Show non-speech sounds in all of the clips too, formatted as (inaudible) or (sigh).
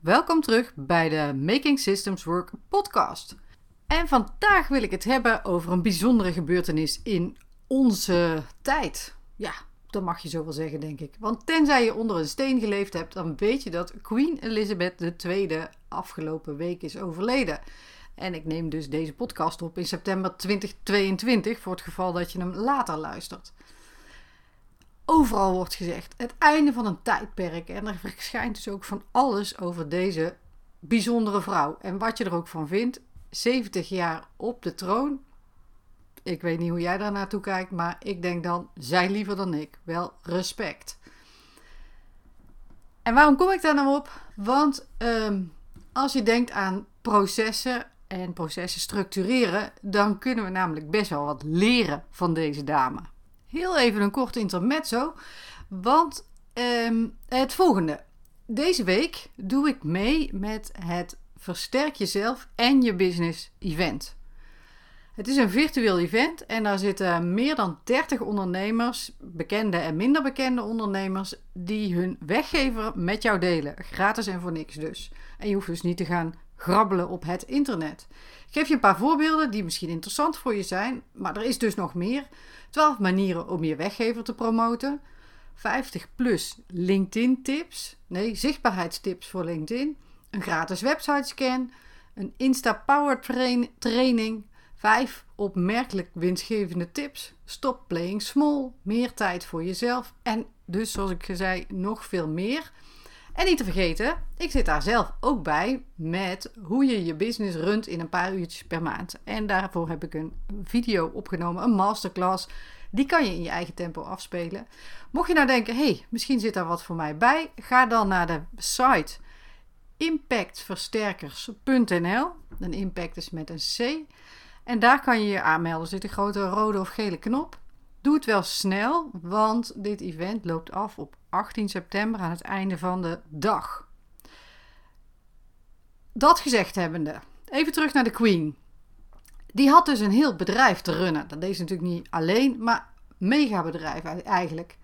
Welkom terug bij de Making Systems Work podcast. En vandaag wil ik het hebben over een bijzondere gebeurtenis in onze tijd. Ja, dat mag je zo wel zeggen, denk ik. Want tenzij je onder een steen geleefd hebt, dan weet je dat Queen Elizabeth II afgelopen week is overleden. En ik neem dus deze podcast op in september 2022 voor het geval dat je hem later luistert. Overal wordt gezegd het einde van een tijdperk. En er verschijnt dus ook van alles over deze bijzondere vrouw. En wat je er ook van vindt, 70 jaar op de troon. Ik weet niet hoe jij daar naartoe kijkt, maar ik denk dan, zij liever dan ik. Wel respect. En waarom kom ik daar nou op? Want ehm, als je denkt aan processen en processen structureren, dan kunnen we namelijk best wel wat leren van deze dame. Heel even een kort intermezzo, want ehm, het volgende. Deze week doe ik mee met het Versterk Jezelf en Je Business event. Het is een virtueel event en daar zitten meer dan 30 ondernemers, bekende en minder bekende ondernemers, die hun weggever met jou delen. Gratis en voor niks dus. En je hoeft dus niet te gaan grabbelen op het internet. Ik geef je een paar voorbeelden die misschien interessant voor je zijn, maar er is dus nog meer. 12 manieren om je weggever te promoten. 50 plus LinkedIn tips. Nee, zichtbaarheidstips voor LinkedIn. Een gratis website scan. Een Insta Power training. 5 opmerkelijk winstgevende tips. Stop playing small. Meer tijd voor jezelf. En dus, zoals ik zei, nog veel meer. En niet te vergeten, ik zit daar zelf ook bij met hoe je je business runt in een paar uurtjes per maand. En daarvoor heb ik een video opgenomen, een masterclass. Die kan je in je eigen tempo afspelen. Mocht je nou denken, hey, misschien zit daar wat voor mij bij, ga dan naar de site impactversterkers.nl. Een impact is met een C. En daar kan je je aanmelden. Zit een grote rode of gele knop. Doe het wel snel, want dit event loopt af op 18 september aan het einde van de dag. Dat gezegd hebbende, even terug naar de Queen. Die had dus een heel bedrijf te runnen. Dat deed ze natuurlijk niet alleen, maar mega bedrijf eigenlijk.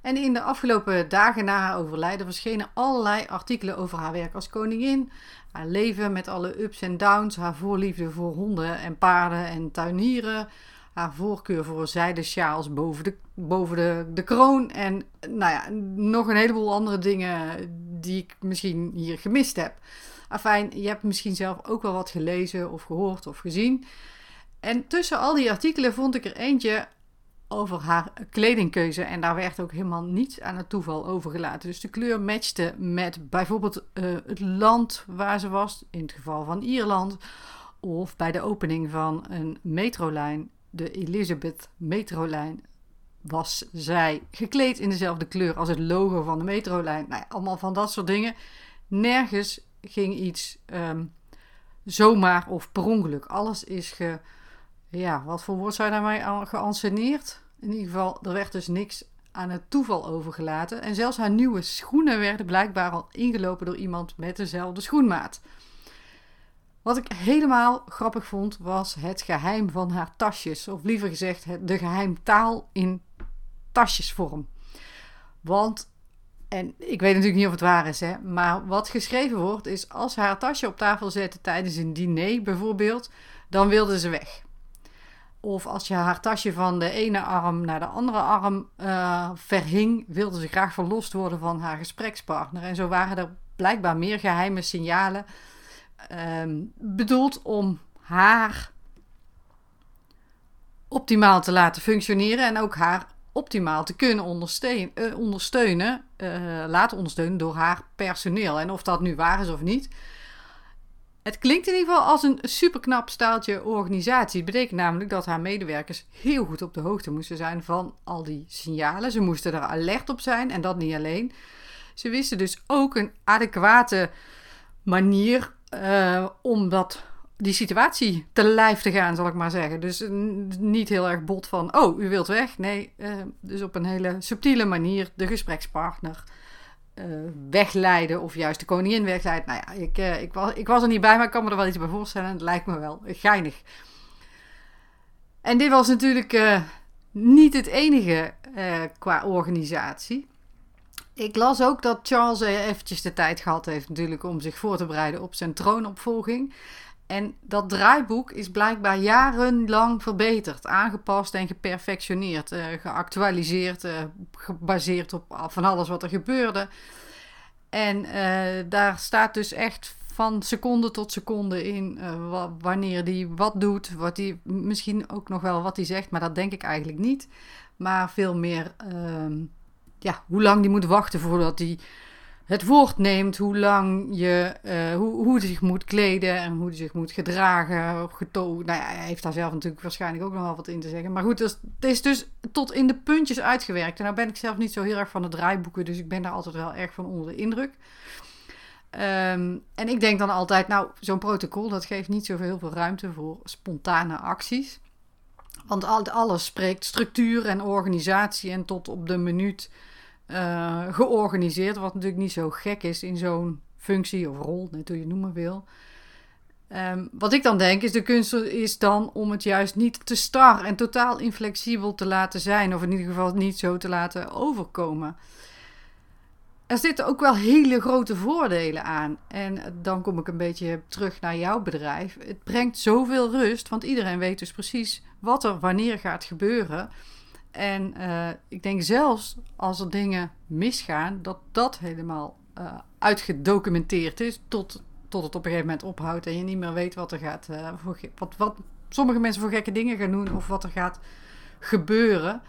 En in de afgelopen dagen na haar overlijden verschenen allerlei artikelen over haar werk als koningin, haar leven met alle ups en downs, haar voorliefde voor honden en paarden en tuinieren, haar voorkeur voor zijden sjaals boven, de, boven de, de kroon. En nou ja, nog een heleboel andere dingen die ik misschien hier gemist heb. Afijn, je hebt misschien zelf ook wel wat gelezen of gehoord of gezien. En tussen al die artikelen vond ik er eentje over haar kledingkeuze. En daar werd ook helemaal niets aan het toeval overgelaten. Dus de kleur matchte met bijvoorbeeld uh, het land waar ze was, in het geval van Ierland. Of bij de opening van een metrolijn de Elizabeth metrolijn was zij gekleed in dezelfde kleur als het logo van de metrolijn. Nou ja, allemaal van dat soort dingen. Nergens ging iets um, zomaar of per ongeluk. Alles is ge... Ja, wat voor woord zou daarmee geanceneerd? In ieder geval, er werd dus niks aan het toeval overgelaten. En zelfs haar nieuwe schoenen werden blijkbaar al ingelopen door iemand met dezelfde schoenmaat. Wat ik helemaal grappig vond, was het geheim van haar tasjes. Of liever gezegd, de geheimtaal in tasjesvorm. Want, en ik weet natuurlijk niet of het waar is, hè, maar wat geschreven wordt is: als haar tasje op tafel zette tijdens een diner bijvoorbeeld, dan wilde ze weg. Of als je haar tasje van de ene arm naar de andere arm uh, verhing, wilde ze graag verlost worden van haar gesprekspartner. En zo waren er blijkbaar meer geheime signalen um, bedoeld om haar optimaal te laten functioneren en ook haar optimaal te kunnen ondersteunen, uh, ondersteunen uh, laten ondersteunen door haar personeel. En of dat nu waar is of niet. Het klinkt in ieder geval als een superknap staaltje organisatie. Het betekent namelijk dat haar medewerkers heel goed op de hoogte moesten zijn van al die signalen. Ze moesten er alert op zijn en dat niet alleen. Ze wisten dus ook een adequate manier uh, om dat, die situatie te lijf te gaan, zal ik maar zeggen. Dus niet heel erg bot van, oh, u wilt weg. Nee, uh, dus op een hele subtiele manier de gesprekspartner wegleiden of juist de koningin wegleiden. Nou ja, ik, ik, was, ik was er niet bij, maar ik kan me er wel iets bij voorstellen. Het lijkt me wel geinig. En dit was natuurlijk niet het enige qua organisatie. Ik las ook dat Charles eventjes de tijd gehad heeft natuurlijk om zich voor te bereiden op zijn troonopvolging. En dat draaiboek is blijkbaar jarenlang verbeterd, aangepast en geperfectioneerd, uh, geactualiseerd, uh, gebaseerd op van alles wat er gebeurde. En daar staat dus echt van seconde tot seconde in wanneer die wat doet, wat die, misschien ook nog wel wat hij zegt, maar dat denk ik eigenlijk niet. Maar veel meer ehm, ja, hoe lang die moet wachten voordat hij het woord neemt, hoe lang je, uh, hoe, hoe hij zich moet kleden en hoe hij zich moet gedragen. Nou ja, hij heeft daar zelf natuurlijk waarschijnlijk ook nog wel wat in te zeggen. Maar goed, dus, het is dus tot in de puntjes uitgewerkt. En nou ben ik zelf niet zo heel erg van de draaiboeken, dus ik ben daar altijd wel erg van onder de indruk. Um, en ik denk dan altijd, nou, zo'n protocol, dat geeft niet zoveel heel veel ruimte voor spontane acties. Want alles spreekt structuur en organisatie en tot op de minuut uh, georganiseerd. Wat natuurlijk niet zo gek is in zo'n functie of rol, net hoe je het noemen wil. Um, wat ik dan denk is, de kunst is dan om het juist niet te star en totaal inflexibel te laten zijn. Of in ieder geval niet zo te laten overkomen. Er zitten ook wel hele grote voordelen aan. En dan kom ik een beetje terug naar jouw bedrijf. Het brengt zoveel rust, want iedereen weet dus precies wat er wanneer gaat gebeuren. En uh, ik denk zelfs als er dingen misgaan, dat dat helemaal uh, uitgedocumenteerd is tot, tot het op een gegeven moment ophoudt en je niet meer weet wat er gaat, uh, voor, wat, wat sommige mensen voor gekke dingen gaan doen of wat er gaat gebeuren.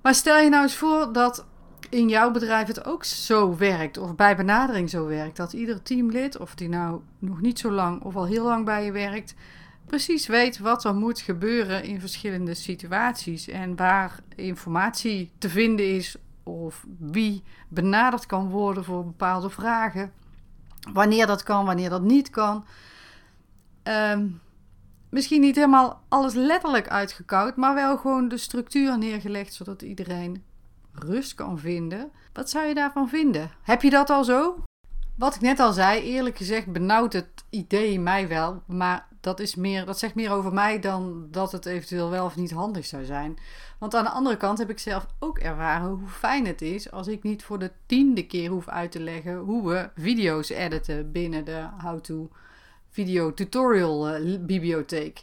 Maar stel je nou eens voor dat in jouw bedrijf het ook zo werkt, of bij benadering zo werkt, dat ieder teamlid, of die nou nog niet zo lang of al heel lang bij je werkt, precies weet wat er moet gebeuren in verschillende situaties en waar informatie te vinden is of wie benaderd kan worden voor bepaalde vragen. Wanneer dat kan, wanneer dat niet kan. Um, misschien niet helemaal alles letterlijk uitgekoud, maar wel gewoon de structuur neergelegd zodat iedereen rust kan vinden. Wat zou je daarvan vinden? Heb je dat al zo? Wat ik net al zei, eerlijk gezegd benauwt het idee mij wel, maar dat, is meer, dat zegt meer over mij dan dat het eventueel wel of niet handig zou zijn. Want aan de andere kant heb ik zelf ook ervaren hoe fijn het is als ik niet voor de tiende keer hoef uit te leggen hoe we video's editen binnen de How to Video Tutorial uh, bibliotheek.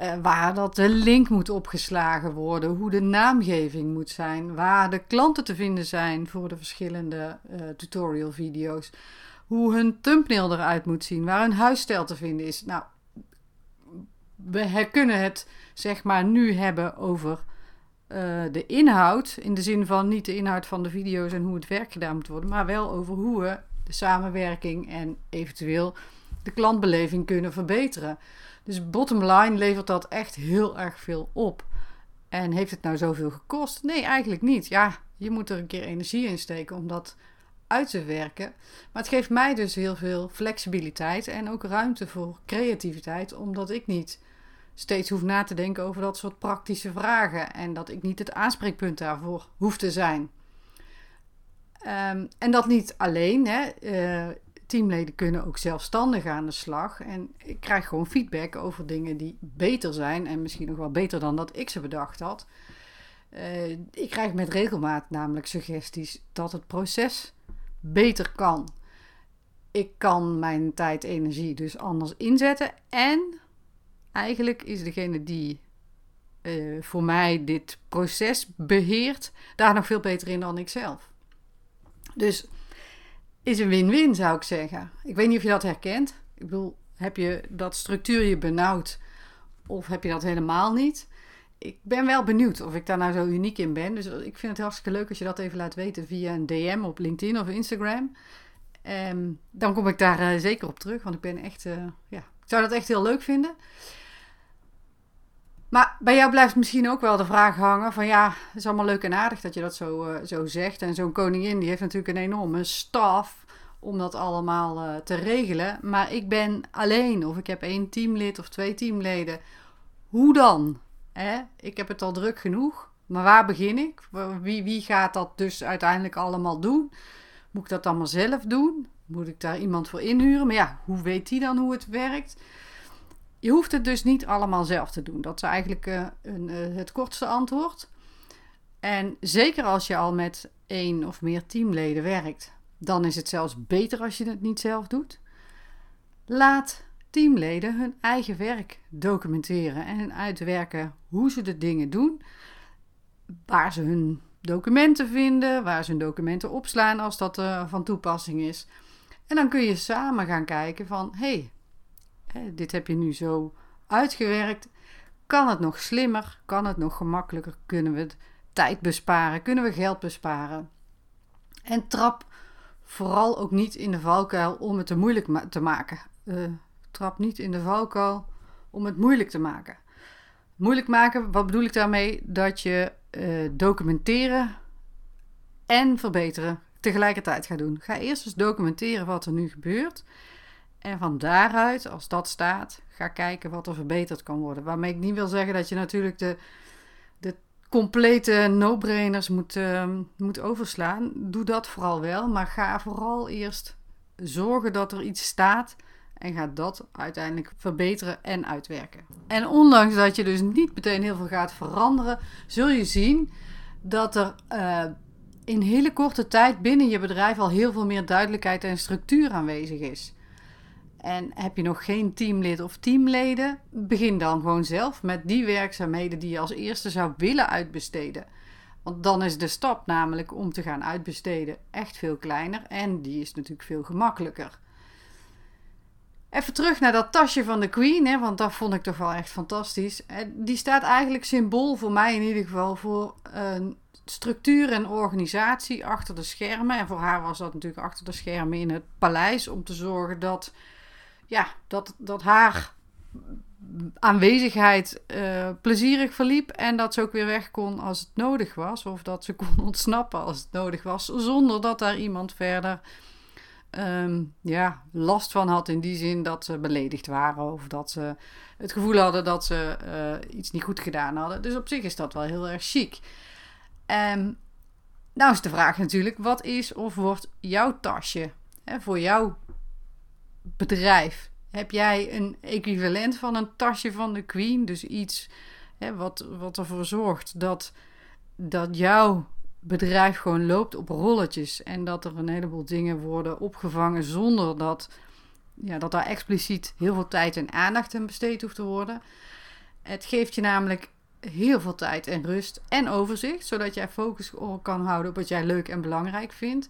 Uh, waar dat de link moet opgeslagen worden, hoe de naamgeving moet zijn, waar de klanten te vinden zijn voor de verschillende uh, tutorial video's, hoe hun thumbnail eruit moet zien, waar hun huisstijl te vinden is. Nou, we kunnen het zeg maar nu hebben over uh, de inhoud. In de zin van niet de inhoud van de video's en hoe het werk gedaan moet worden, maar wel over hoe we de samenwerking en eventueel de klantbeleving kunnen verbeteren. Dus bottom line levert dat echt heel erg veel op. En heeft het nou zoveel gekost? Nee, eigenlijk niet. Ja, je moet er een keer energie in steken om dat uit te werken. Maar het geeft mij dus heel veel flexibiliteit en ook ruimte voor creativiteit, omdat ik niet steeds hoef na te denken over dat soort praktische vragen en dat ik niet het aanspreekpunt daarvoor hoef te zijn. Um, en dat niet alleen. Hè. Uh, teamleden kunnen ook zelfstandig aan de slag. En ik krijg gewoon feedback over dingen die beter zijn. En misschien nog wel beter dan dat ik ze bedacht had. Uh, ik krijg met regelmaat namelijk suggesties dat het proces beter kan. Ik kan mijn tijd, energie dus anders inzetten. En eigenlijk is degene die uh, voor mij dit proces beheert, daar nog veel beter in dan ik zelf. Dus is een win-win, zou ik zeggen. Ik weet niet of je dat herkent. Ik bedoel, heb je dat structuur je benauwd of heb je dat helemaal niet? Ik ben wel benieuwd of ik daar nou zo uniek in ben. Dus ik vind het hartstikke leuk als je dat even laat weten via een DM op LinkedIn of Instagram. Um, dan kom ik daar uh, zeker op terug, want ik ben echt, uh, ja, ik zou dat echt heel leuk vinden. Maar bij jou blijft misschien ook wel de vraag hangen van ja, is allemaal leuk en aardig dat je dat zo, uh, zo zegt. En zo'n koningin die heeft natuurlijk een enorme staf om dat allemaal uh, te regelen. Maar ik ben alleen of ik heb één teamlid of twee teamleden. Hoe dan? Hè? Ik heb het al druk genoeg. Maar waar begin ik? Wie, wie gaat dat dus uiteindelijk allemaal doen? Moet ik dat allemaal zelf doen? Moet ik daar iemand voor inhuren? Maar ja, hoe weet die dan hoe het werkt? Je hoeft het dus niet allemaal zelf te doen. Dat is eigenlijk uh, een, uh, het kortste antwoord. En zeker als je al met één of meer teamleden werkt, dan is het zelfs beter als je het niet zelf doet. Laat teamleden hun eigen werk documenteren en uitwerken hoe ze de dingen doen, waar ze hun documenten vinden, waar ze hun documenten opslaan als dat uh, van toepassing is. En dan kun je samen gaan kijken van, hé, dit heb je nu zo uitgewerkt. Kan het nog slimmer? Kan het nog gemakkelijker? Kunnen we tijd besparen? Kunnen we geld besparen? En trap vooral ook niet in de valkuil om het te moeilijk te maken. Uh, trap niet in de valkuil om het moeilijk te maken. Moeilijk maken, wat bedoel ik daarmee? Dat je uh, documenteren en verbeteren tegelijkertijd gaat doen. Ga eerst eens documenteren wat er nu gebeurt. En van daaruit, als dat staat, ga kijken wat er verbeterd kan worden. Waarmee ik niet wil zeggen dat je natuurlijk de, de complete no-brainers moet, uh, moet overslaan. Doe dat vooral wel, maar ga vooral eerst zorgen dat er iets staat en ga dat uiteindelijk verbeteren en uitwerken. En ondanks dat je dus niet meteen heel veel gaat veranderen, zul je zien dat er uh, in hele korte tijd binnen je bedrijf al heel veel meer duidelijkheid en structuur aanwezig is. En heb je nog geen teamlid of teamleden, begin dan gewoon zelf met die werkzaamheden die je als eerste zou willen uitbesteden. Want dan is de stap namelijk om te gaan uitbesteden echt veel kleiner en die is natuurlijk veel gemakkelijker. Even terug naar dat tasje van de Queen, hè, want dat vond ik toch wel echt fantastisch. Die staat eigenlijk symbool voor mij in ieder geval voor een structuur en organisatie achter de schermen. En voor haar was dat natuurlijk achter de schermen in het paleis om te zorgen dat, ja, dat, dat haar aanwezigheid uh, plezierig verliep en dat ze ook weer weg kon als het nodig was. Of dat ze kon (laughs) ontsnappen als het nodig was, zonder dat daar iemand verder um, ja, last van had. In die zin dat ze beledigd waren of dat ze het gevoel hadden dat ze uh, iets niet goed gedaan hadden. Dus op zich is dat wel heel erg chic. Um, nou is de vraag natuurlijk, wat is of wordt jouw tasje hè, voor jouw bedrijf? Heb jij een equivalent van een tasje van de Queen? Dus iets hè, wat, wat ervoor zorgt dat, dat jouw bedrijf gewoon loopt op rolletjes. En dat er een heleboel dingen worden opgevangen zonder dat, ja, dat daar expliciet heel veel tijd en aandacht aan besteed hoeft te worden. Het geeft je namelijk heel veel tijd en rust en overzicht, zodat jij focus kan houden op wat jij leuk en belangrijk vindt.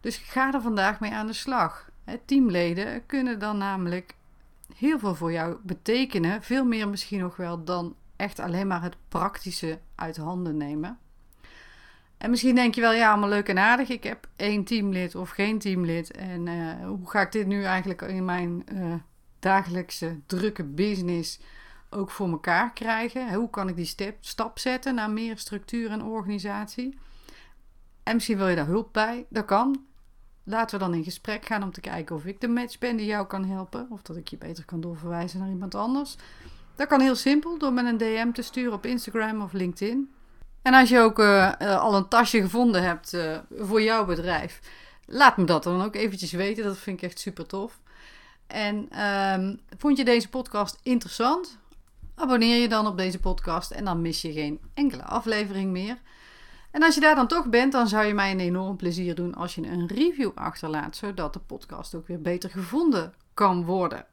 Dus ga er vandaag mee aan de slag. Teamleden kunnen dan namelijk heel veel voor jou betekenen, veel meer misschien nog wel dan echt alleen maar het praktische uit handen nemen. En misschien denk je wel, ja, allemaal leuk en aardig. Ik heb één teamlid of geen teamlid. En uh, hoe ga ik dit nu eigenlijk in mijn uh, dagelijkse drukke business ook voor elkaar krijgen? Hoe kan ik die stap zetten naar meer structuur en organisatie? En misschien wil je daar hulp bij. Dat kan. Laten we dan in gesprek gaan om te kijken of ik de match ben die jou kan helpen. Of dat ik je beter kan doorverwijzen naar iemand anders. Dat kan heel simpel door met een DM te sturen op Instagram of LinkedIn. En als je ook uh, al een tasje gevonden hebt uh, voor jouw bedrijf, laat me dat dan ook eventjes weten. Dat vind ik echt super tof. En um, vond je deze podcast interessant? Abonneer je dan op deze podcast en dan mis je geen enkele aflevering meer. En als je daar dan toch bent, dan zou je mij een enorm plezier doen als je een review achterlaat, zodat de podcast ook weer beter gevonden kan worden.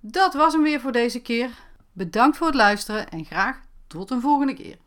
Dat was hem weer voor deze keer. Bedankt voor het luisteren en graag tot een volgende keer.